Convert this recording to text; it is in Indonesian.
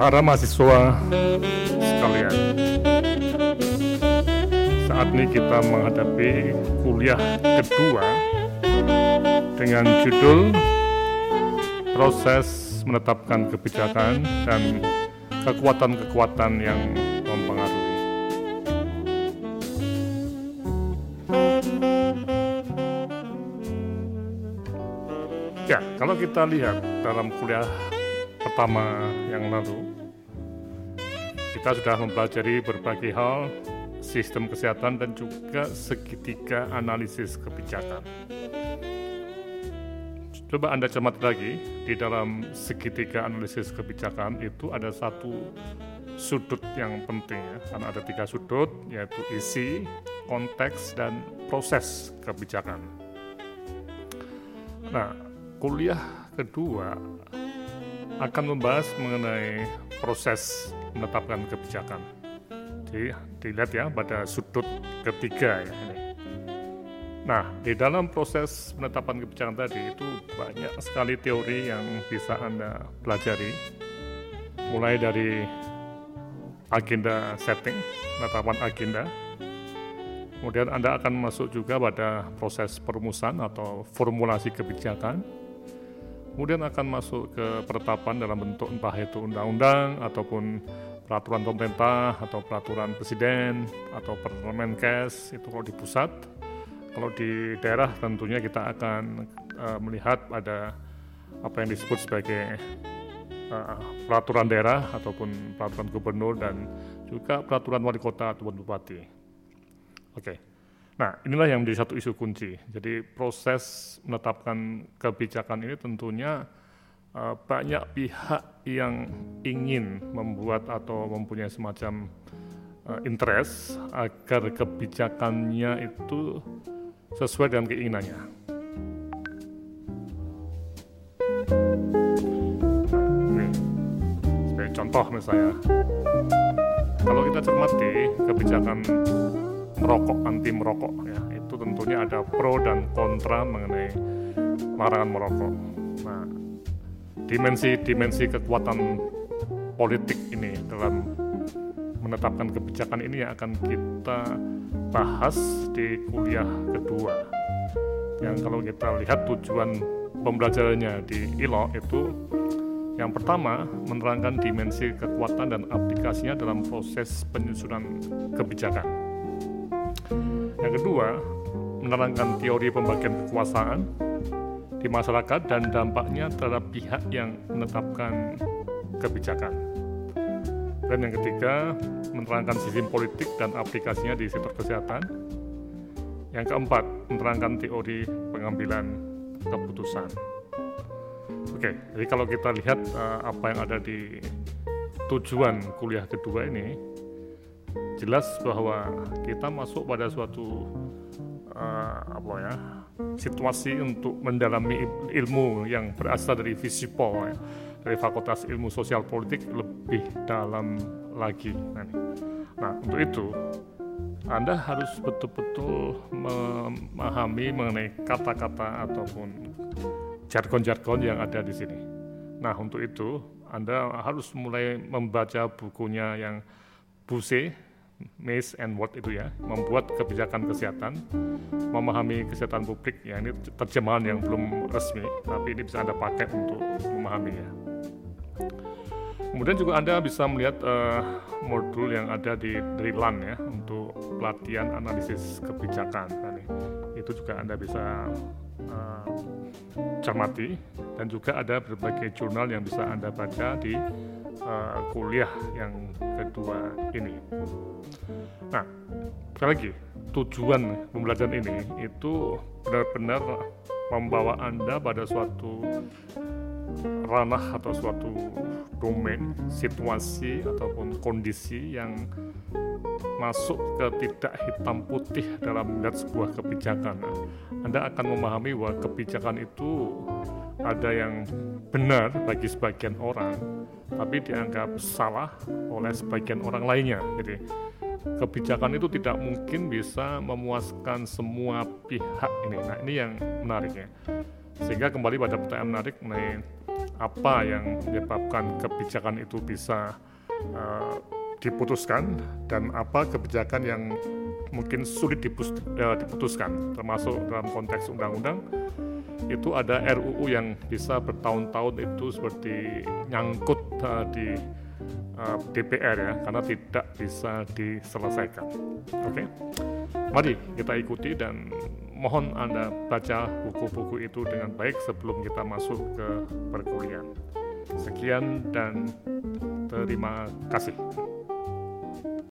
Para mahasiswa sekalian, saat ini kita menghadapi kuliah kedua dengan judul Proses Menetapkan Kebijakan dan Kekuatan-Kekuatan yang Mempengaruhi. Ya, kalau kita lihat dalam kuliah pertama yang lalu, kita sudah mempelajari berbagai hal sistem kesehatan dan juga segitiga analisis kebijakan. Coba Anda cermati lagi, di dalam segitiga analisis kebijakan itu ada satu sudut yang penting ya, karena ada tiga sudut, yaitu isi, konteks, dan proses kebijakan. Nah, kuliah kedua akan membahas mengenai proses menetapkan kebijakan. Jadi dilihat ya pada sudut ketiga ya ini. Nah, di dalam proses penetapan kebijakan tadi itu banyak sekali teori yang bisa Anda pelajari. Mulai dari agenda setting, penetapan agenda. Kemudian Anda akan masuk juga pada proses perumusan atau formulasi kebijakan. Kemudian akan masuk ke penetapan dalam bentuk entah itu undang-undang ataupun peraturan pemerintah atau peraturan presiden atau parlemen kes itu kalau di pusat kalau di daerah tentunya kita akan uh, melihat ada apa yang disebut sebagai uh, peraturan daerah ataupun peraturan gubernur dan juga peraturan wali kota ataupun bupati. Oke. Okay. Nah, inilah yang menjadi satu isu kunci. Jadi proses menetapkan kebijakan ini tentunya uh, banyak pihak yang ingin membuat atau mempunyai semacam uh, interest agar kebijakannya itu sesuai dengan keinginannya. Nah, sebagai contoh misalnya, kalau kita cermati kebijakan merokok anti merokok ya itu tentunya ada pro dan kontra mengenai larangan merokok. Nah, dimensi-dimensi kekuatan politik ini dalam menetapkan kebijakan ini yang akan kita bahas di kuliah kedua. Yang kalau kita lihat tujuan pembelajarannya di ILO itu yang pertama menerangkan dimensi kekuatan dan aplikasinya dalam proses penyusunan kebijakan. Yang kedua, menerangkan teori pembagian kekuasaan di masyarakat dan dampaknya terhadap pihak yang menetapkan kebijakan. Dan yang ketiga, menerangkan sistem politik dan aplikasinya di sektor kesehatan. Yang keempat, menerangkan teori pengambilan keputusan. Oke, jadi kalau kita lihat uh, apa yang ada di tujuan kuliah kedua ini, jelas bahwa kita masuk pada suatu uh, apa ya situasi untuk mendalami ilmu yang berasal dari Visipol ya dari Fakultas Ilmu Sosial Politik lebih dalam lagi. Nah, nah untuk itu Anda harus betul-betul memahami mengenai kata-kata ataupun jargon-jargon yang ada di sini. Nah untuk itu Anda harus mulai membaca bukunya yang Buse, Maze and What itu ya, membuat kebijakan kesehatan, memahami kesehatan publik. Ya ini terjemahan yang belum resmi, tapi ini bisa Anda pakai untuk memahaminya. Kemudian juga Anda bisa melihat uh, modul yang ada di dari LAN ya untuk pelatihan analisis kebijakan. Nah, itu juga Anda bisa uh, cermati dan juga ada berbagai jurnal yang bisa Anda baca di uh, kuliah yang kedua ini. Nah, sekali lagi tujuan pembelajaran ini itu benar-benar membawa Anda pada suatu ranah atau suatu domain, situasi ataupun kondisi yang masuk ke tidak hitam putih dalam melihat sebuah kebijakan. Anda akan memahami bahwa kebijakan itu ada yang benar bagi sebagian orang, tapi dianggap salah oleh sebagian orang lainnya. Jadi kebijakan itu tidak mungkin bisa memuaskan semua pihak ini. Nah ini yang menariknya. Sehingga kembali pada pertanyaan menarik mengenai apa yang menyebabkan kebijakan itu bisa uh, diputuskan dan apa kebijakan yang mungkin sulit uh, diputuskan termasuk dalam konteks undang-undang itu ada RUU yang bisa bertahun-tahun itu seperti nyangkut uh, di uh, DPR ya karena tidak bisa diselesaikan. Oke, okay? mari kita ikuti dan mohon Anda baca buku-buku itu dengan baik sebelum kita masuk ke perkuliahan. Sekian dan terima kasih.